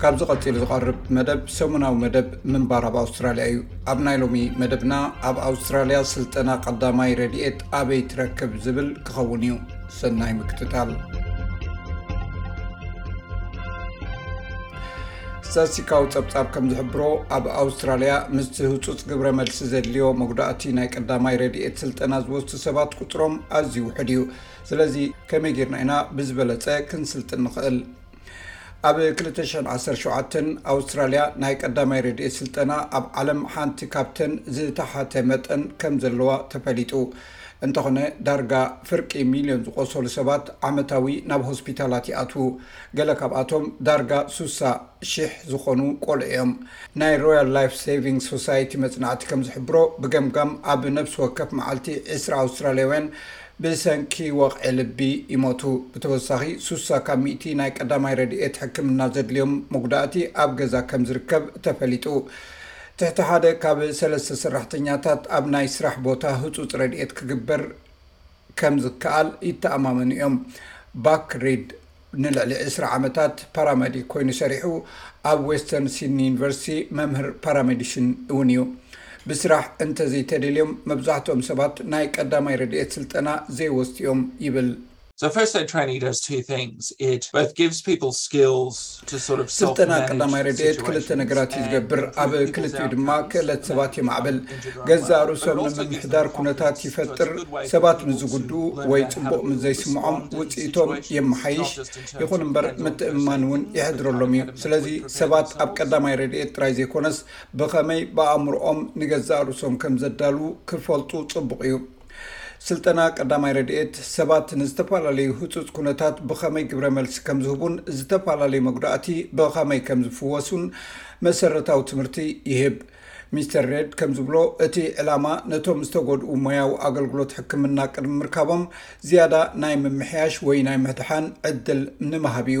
ካብዚ ቀፂሉ ዝቐርብ መደብ ሰሙናዊ መደብ ምንባር ኣብ ኣውስትራሊያ እዩ ኣብ ናይ ሎሚ መደብና ኣብ ኣውስትራሊያ ስልጠና ቀዳማይ ረድኤት ኣበይ ትረክብ ዝብል ክኸውን እዩ ሰናይ ምክትታል ስታስቲካዊ ፀብፃብ ከም ዝሕብሮ ኣብ ኣውስትራልያ ምስቲ ህፁፅ ግብረ መልሲ ዘድልዮ መጉዳእቲ ናይ ቀዳማይ ረድኤት ስልጠና ዝወስቱ ሰባት ቁፅሮም ኣዝዩ ውሕድ እዩ ስለዚ ከመይ ጌርና ኢና ብዝበለፀ ክንስልጥን ንኽእል ኣብ 217 ኣውስትራልያ ናይ ቀዳማይ ረድኤት ስልጠና ኣብ ዓለም ሓንቲ ካብተን ዝተሓተ መጠን ከም ዘለዋ ተፈሊጡ እንተኾነ ዳርጋ ፍርቂ ሚልዮን ዝቖሰሉ ሰባት ዓመታዊ ናብ ሆስፒታላት ይኣትዉ። ገለ ካብኣቶም ዳርጋ ሱሳ ሽሕ ዝኾኑ ቆልዑ እዮም። ናይ ሮያል ላይፍ ሴቪንግ ሶሳይቲ መጽናዕቲ ከም ዝሕብሮ፣ ብገምጋም ኣብ ነብሲ ወከፍ መዓልቲ ዕስራ ኣውስትራልያውያን ብሰንኪ ወቕዒ ልቢ ይሞቱ። ብተወሳኺ ሱሳ ካብ ሚእቲ ናይ ቀዳማይ ረድኤት ሕክምና ዘድልዮም መጉዳእቲ ኣብ ገዛ ከም ዝርከብ ተፈሊጡ። ትሕቲ ሓደ ካብ ሰለስተ ሰራሕተኛታት ኣብ ናይ ስራሕ ቦታ ህጹጽ ረድኤት ክግበር ከም ዝከኣል ይተኣማመኑ እዮም። ባክ ሪድ ንልዕሊ ዕስራ ዓመታት ፓራመዲክ ኰይኑ ሰሪሑ፣ ኣብ ዌስተርን ሲድኒ ዩኒቨርሲቲ መምህር ፓራሜዲሽን እውን እዩ። ብስራሕ እንተ ዘይተደልዮም፣ መብዛሕትኦም ሰባት ናይ ቀዳማይ ረድኤት ስልጠና ዘይወስዱ እዮም ይብል። So first aid training does two things. It both gives people skills to sort of self ስልጠና ቀዳማይ ረድኤት ክልተ ነገራት እዩ ዝገብር ኣብ ክልቲኡ ድማ ክእለት ሰባት የማዕብል ገዛ ርእሶም ንምምሕዳር ኩነታት ይፈጥር ሰባት ምዝጉድኡ ወይ ፅቡቅ ምዘይስምዖም ውፅኢቶም የመሓይሽ ይኹን እምበር ምትእምማን እውን ይሕድረሎም እዩ ስለዚ ሰባት ኣብ ቀዳማይ ረድኤት ጥራይ ዘይኮነስ ብኸመይ ብኣእምርኦም ንገዛ ርእሶም ከም ዘዳልዉ ክፈልጡ ፅቡቅ እዩ ስልጠና ቀዳማይ ረድኤት ሰባት ንዝተፈላለዩ ህፁፅ ኩነታት ብኸመይ ግብረ መልሲ ከም ዝህቡን ዝተፈላለዩ መጉዳእቲ ብኸመይ ከም ዝፍወሱን መሰረታዊ ትምህርቲ ይህብ። ሚስተር ሬድ ከም ዝብሎ እቲ ዕላማ ነቶም ዝተጎድኡ ሞያዊ ኣገልግሎት ሕክምና ቅድሚ ምርካቦም ዝያዳ ናይ ምምሕያሽ ወይ ናይ ምድሓን ዕድል ንምሃብ እዩ።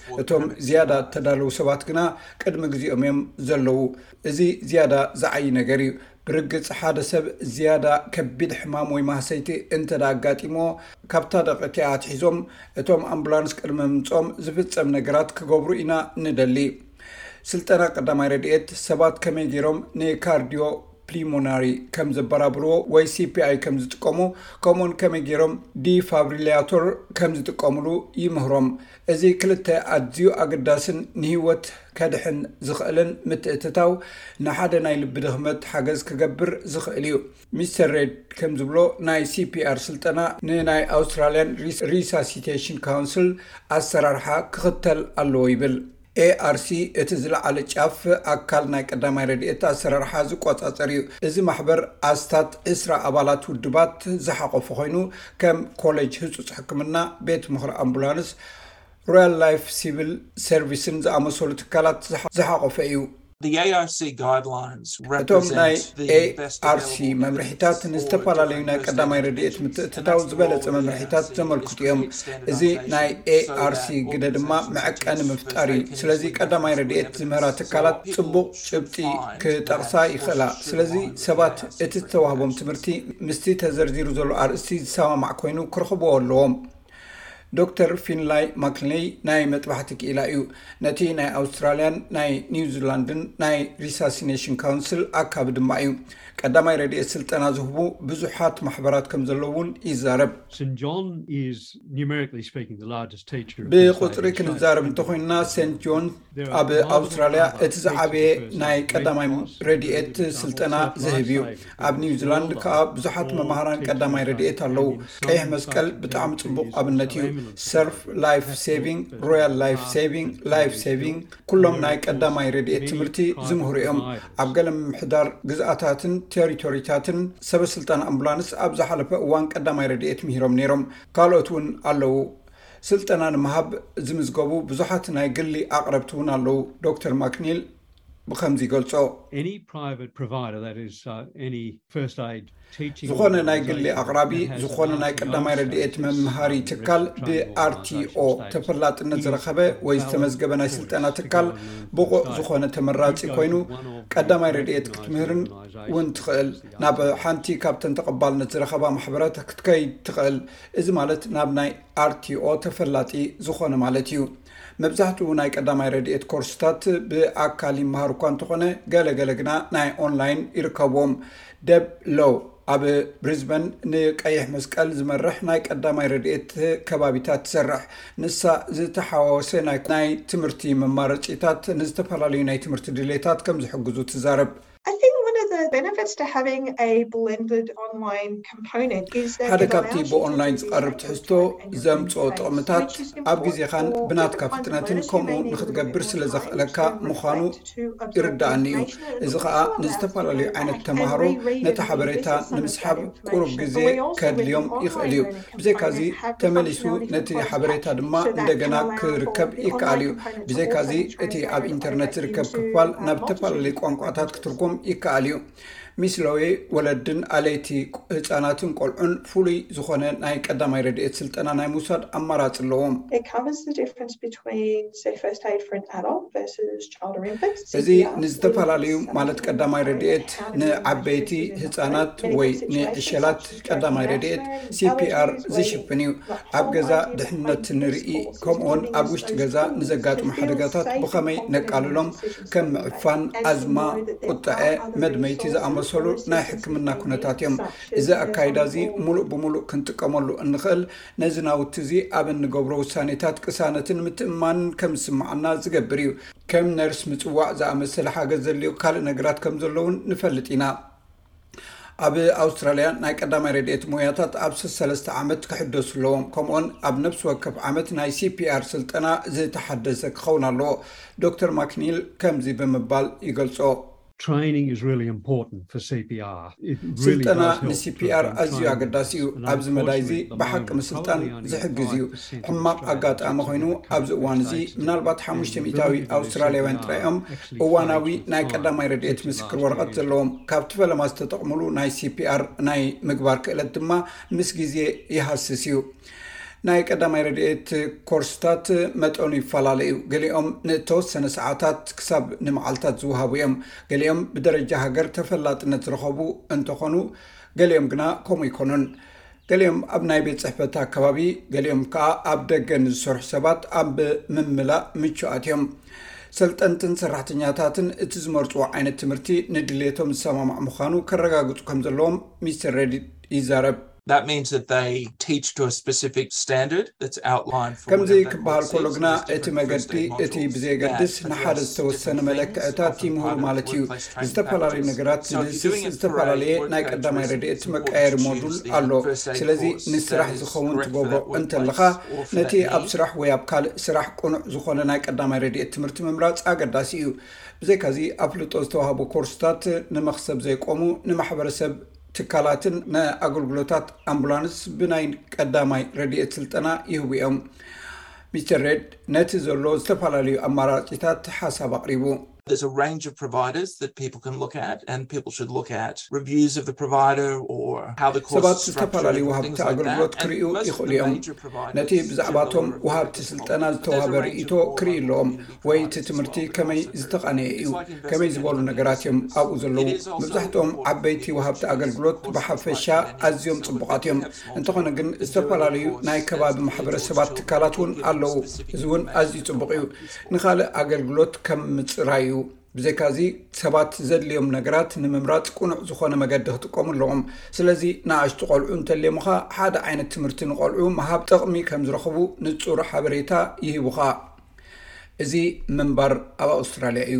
እቶም ዝያዳ እተዳለዉ ሰባት ግና ቅድሚ ግዜኦም እዮም ዘለዉ። እዚ ዝያዳ ዝዓዪ ነገር እዩ። ብርግጽ ሓደ ሰብ ዝያዳ ከቢድ ሕማም ወይ ማህሰይቲ እንተድኣ ኣጋጢምዎ፣ ካብታ ደቂ'ቲኣ ኣትሒዞም እቶም ኣምቡላንስ ቅድሚ ምምጽኦም ዝፍጸም ነገራት ክገብሩ ኢና ንደሊ። ስልጠና ቀዳማይ ረድኤት፣ ሰባት ከመይ ገይሮም ንካርድዮ ፕሊሞናሪ ከም ዘበራብርዎ ወይ ሲፒኣይ ከም ዝጥቀሙ ከምኡውን ከመይ ገይሮም ዲፋብሪለያቶር ከም ዝጥቀሙሉ ይምህሮም። እዚ ክልተ ኣዝዩ ኣገዳስን ንህይወት ከድሕን ዝኽእልን ምትእትታው ንሓደ ናይ ልቢ ድኽመት ሓገዝ ክገብር ዝኽእል እዩ። ሚስተር ሬድ ከም ዝብሎ ናይ CPR ስልጠና ንናይ ኣውስትራልያን ሪሳሲቴሽን ካውንስል ኣሰራርሓ ክኽተል ኣለዎ ይብል። ARC እቲ ዝለዓለ ጫፍ ኣካል ናይ ቀዳማይ ረድኤት ኣሰራርሓ ዝቆጻጸር እዩ። እዚ ማሕበር ኣስታት ዕስራ ኣባላት ውድባት ዝሓቖፈ ኮይኑ ከም ኮሌጅ ህጹጽ ሕክምና፣ ቤት ምኽሪ ኣምቡላንስ፣ ሮያል ላይፍ ሲቪል ሰርቪስን ዝኣመሰሉ ትካላት ዝሓቖፈ እዩ። እቶም ናይ ARC መምርሒታት ንዝተፈላለዩ ናይ ቀዳማይ ረድኤት ምትእትታው ዝበለጸ መምርሒታት ዘመልክቱ እዮም። እዚ ናይ ARC ግደ ድማ መዐቀኒ ምፍጣር እዩ። ስለዚ ቀዳማይ ረድኤት ዝምህራ ትካላት ጽቡቕ ጭብጢ ክጠቕሳ ይኽእላ። ስለዚ ሰባት እቲ ዝተዋህቦም ትምህርቲ ምስቲ ተዘርዚሩ ዘሎ ኣርእስቲ ዝሰማማዕ ኰይኑ ክረኽብዎ ኣለዎም። ዶክተር ፊንላይ ማክሊነይ ናይ መጥባሕቲ ክኢላ እዩ። ነቲ ናይ ኣውስትራልያን ናይ ኒውዚላንድን ናይ ሪሳሲነሽን ካውንስል ኣካቢ ድማ እዩ። ቀዳማይ ረድኤት ስልጠና ዝህቡ ብዙሓት ማሕበራት ከም ዘለዉ እውን ይዛረብ። ብቝጽሪ ክንዛረብ እንተ ዀይንና፣ ሴንት ጆንስ ኣብ ኣውስትራልያ እቲ ዝዓበየ ናይ ቀዳማይ ረድኤት ስልጠና ዝህብ እዩ ኣብ ኒውዚላንድ ከዓ ብዙሓት መማሃራን ቀዳማይ ረድኤት ኣለው ቀይሕ መስቀል ብጣዕሚ ፅቡቅ ኣብነት እዩ ሰርፍ ላይፍ ቪንግ ሮያል ላይፍ ቪንግ ላይፍ ቪንግ ኩሎም ናይ ቀዳማይ ረድኤት ትምህርቲ ዝምህሩ እዮም ኣብ ገለ ምምሕዳር ግዝኣታትን ቴሪቶሪታትን ሰበስልጣን ኣምቡላንስ ኣብ ዝሓለፈ እዋን ቀዳማይ ረድኤት ምሂሮም ነይሮም ካልኦት እውን ኣለው ስልጠና ንምሃብ ዝምዝገቡ ብዙሓት ናይ ግሊ ኣቕረብቲ እውን ኣለዉ፣ ዶክተር ማክኒል ብኸምዚ ይገልጾ። ዝኾነ ናይ ግሊ ኣቕራቢ ዝኾነ ናይ ቀዳማይ ረድኤት መምሃሪ ትካል ብኣርቲኦ ተፈላጥነት ዝረኸበ ወይ ዝተመዝገበ ናይ ስልጠና ትካል ብቑዕ ዝኾነ ተመራጺ ኮይኑ ቀዳማይ ረድኤት ክትምህርን ውን ትኽእል ናብ ሓንቲ ካብተን ተቐባልነት ዝረኸባ ማሕበራት ክትከይድ ትኽእል። እዚ ማለት ናብ ናይ RTO ተፈላጢ ዝኾነ ማለት እዩ። መብዛሕትኡ ናይ ቀዳማይ ረድኤት ኮርስታት ብኣካል ይመሃር እኳ እንተኾነ ገለ ገለ ግና ናይ ኦንላይን ይርከብዎም። ደብ ሎው ኣብ ብሪዝበን ንቀይሕ መስቀል ዝመርሕ ናይ ቀዳማይ ረድኤት ከባቢታት ትሰርሕ። ንሳ ዝተሓዋወሰ ናይ ትምህርቲ መማረፂታት ንዝተፈላለዩ ናይ ትምህርቲ ድሌታት ከምዝሕግዙ ትዛረብ። ሓደ ካብቲ ብኦንላይን ዝቐርብ ትሕዝቶ ዘምፅኦ ጥቕምታት ኣብ ግዜኻን ብናትካ ፍጥነትን ከምኡ ንኽትገብር ስለ ዘኽእለካ ምዃኑ ይርድኣኒ እዩ። እዚ ኸኣ ንዝተፈላለዩ ዓይነት ተማሃሮ ነቲ ሓበሬታ ንምስሓብ ቁሩብ ግዜ ከድልዮም ይኽእል እዩ። ብዘይካዚ ተመሊሱ ነቲ ሓበሬታ ድማ እንደገና ክርከብ ይከኣል እዩ ብዘይካዚ እቲ ኣብ ኢንተርነት ዝርከብ ክፋል ናብ ዝተፈላለዩ ቋንቋታት ክትርኩም ይከኣል እዩ ሚስለወ ወለድን ኣለይቲ ህፃናትን ቆልዑን ፍሉይ ዝኾነ ናይ ቀዳማይ ረድኤት ስልጠና ናይ ምውሳድ ኣማራፂ ኣለዎም እዚ ንዝተፈላለዩ ማለት ቀዳማይ ረድኤት ንዓበይቲ ህፃናት ወይ ንዕሸላት ቀዳማይ ረድኤት ሲፒኣር ዝሽፍን እዩ ኣብ ገዛ ድሕነት ንርኢ ከምኡውን ኣብ ውሽጢ ገዛ ንዘጋጥሙ ሓደጋታት ብኸመይ ነቃልሎም ከም ምዕፋን ኣዝማ ቁጣዐ መድመይቲ ዝኣመሰሉ ናይ ሕክምና ኩነታት እዮም እዚ ኣካይዳ እዚ ሙሉእ ብምሉእ ክንጥቀመሉ እንኽእል ነዚ ናውቲ እዚ ኣብ እንገብሮ ውሳኔታት ቅሳነትን ምትእማን ከም ዝስማዓና ዝገብር እዩ ከም ነርስ ምፅዋዕ ዝኣመሰለ ሓገዝ ዘድልዮ ካልእ ነገራት ከም ዘለውን ንፈልጥ ኢና ኣብ ኣውስትራልያ ናይ ቀዳማይ ረድኤት ሞያታት ኣብ ሰሰለስተ ዓመት ክሕደሱ ኣለዎም ከምኡን ኣብ ነብሲ ወከፍ ዓመት ናይ ሲፒኣር ስልጠና ዝተሓደሰ ክኸውን ኣለዎ ዶክተር ማክኒል ከምዚ ብምባል ይገልጾ ስልጠና ንሲፒኣር ኣዝዩ ኣገዳሲ እዩ ኣብዚ መዳይ እዚ ብሓቂ ምስልጣን ዝሕግዝ እዩ ሕማቕ ኣጋጣሚ ኮይኑ ኣብዚ እዋን እዚ ምናልባት ሓሙሽተ ሚእታዊ ኣውስትራልያውያን ጥራይ እዮም እዋናዊ ናይ ቀዳማይ ረድኤት ምስክር ወረቐት ዘለዎም ካብቲ ፈለማ ዝተጠቕሙሉ ናይ ሲፒኣር ናይ ምግባር ክእለት ድማ ምስ ግዜ ይሃስስ እዩ ናይ ቀዳማይ ረድኤት ኮርስታት መጠኑ ይፈላለ እዩ ገሊኦም ንተወሰነ ሰዓታት ክሳብ ንመዓልታት ዝውሃቡ እዮም ገሊኦም ብደረጃ ሃገር ተፈላጥነት ዝረኸቡ እንተኾኑ ገሊኦም ግና ከምኡ ኣይኮኑን ገሊኦም ኣብ ናይ ቤት ጽሕፈት ኣከባቢ፣ ገሊኦም ከኣ ኣብ ደገ ንዝሰርሑ ሰባት ኣብ ምምላእ ምቹኣት እዮም። ሰልጠንትን ሰራሕተኛታትን እቲ ዝመርጽዎ ዓይነት ትምህርቲ ንድሌቶም ዝሰማማዕ ምዃኑ ከረጋግጹ ከም ዘለዎም ሚስተር ሬዲት ይዛረብ። ከምዚ ክበሃል ከሎ ግና፣ እቲ መገዲ እቲ ብዘየገድስ ንሓደ ዝተወሰነ መለክዕታት ይምህሩ ማለት እዩ። ዝተፈላለዩ ነገራት ዝድህስስ ዝተፈላለየ ናይ ቀዳማይ ረድኤት መቃየሪ ሞዱል ኣሎ። ስለዚ ንስራሕ ዝኸውን ትገብሮ እንተለኻ፣ ነቲ ኣብ ስራሕ ወይ ኣብ ካልእ ስራሕ ቅኑዕ ዝኾነ ናይ ቀዳማይ ረድኤት ትምህርቲ ምምራጽ ኣገዳሲ እዩ። ብዘይካዚ ኣፍልጦ ዝተዋህቡ ኮርስታት ንመኽሰብ ዘይቆሙ ንማሕበረሰብ ትካላትን ንኣገልግሎታት ኣምቡላንስ ብናይ ቀዳማይ ረድኤት ስልጠና ይህቡ እዮም። ሚስተር ሬድ ነቲ ዘሎ ዝተፈላለዩ ኣማራጺታት ሓሳብ ኣቕሪቡ። There's a range of providers that people can look at and people should look at reviews of the provider or how the course ሰባት ዝተፈላለዩ ወሃብቲ ኣገልግሎት ክርእዩ ይኽእሉ እዮም ነቲ ብዛዕባቶም ወሃብቲ ስልጠና ዝተዋህበ ርእቶ ክርኢ ኣለዎም ወይ እቲ ትምህርቲ ከመይ ዝተቐነየ እዩ ከመይ ዝበሉ ነገራት እዮም ኣብኡ ዘለዉ መብዛሕትኦም ዓበይቲ ወሃብቲ ኣገልግሎት ብሓፈሻ ኣዝዮም ፅቡቃት እዮም እንተኾነ ግን ዝተፈላለዩ ናይ ከባቢ ማሕበረሰባት ትካላት እውን ኣለዉ እዚ እውን ኣዝዩ ፅቡቅ እዩ ንኻልእ ኣገልግሎት ከም ምጽራይ እዩ። ብዘይካዚ ሰባት ዘድልዮም ነገራት ንምምራጽ ቅኑዕ ዝኾነ መገዲ ክጥቀሙ ኣለዎም። ስለዚ ንኣሽቱ ቆልዑ እንተልዮምኻ ሓደ ዓይነት ትምህርቲ ንቆልዑ ምሃብ ጥቕሚ ከም ዝረኽቡ ንጹር ሓበሬታ ይህቡኻ። እዚ ምንባር ኣብ ኣውስትራልያ እዩ።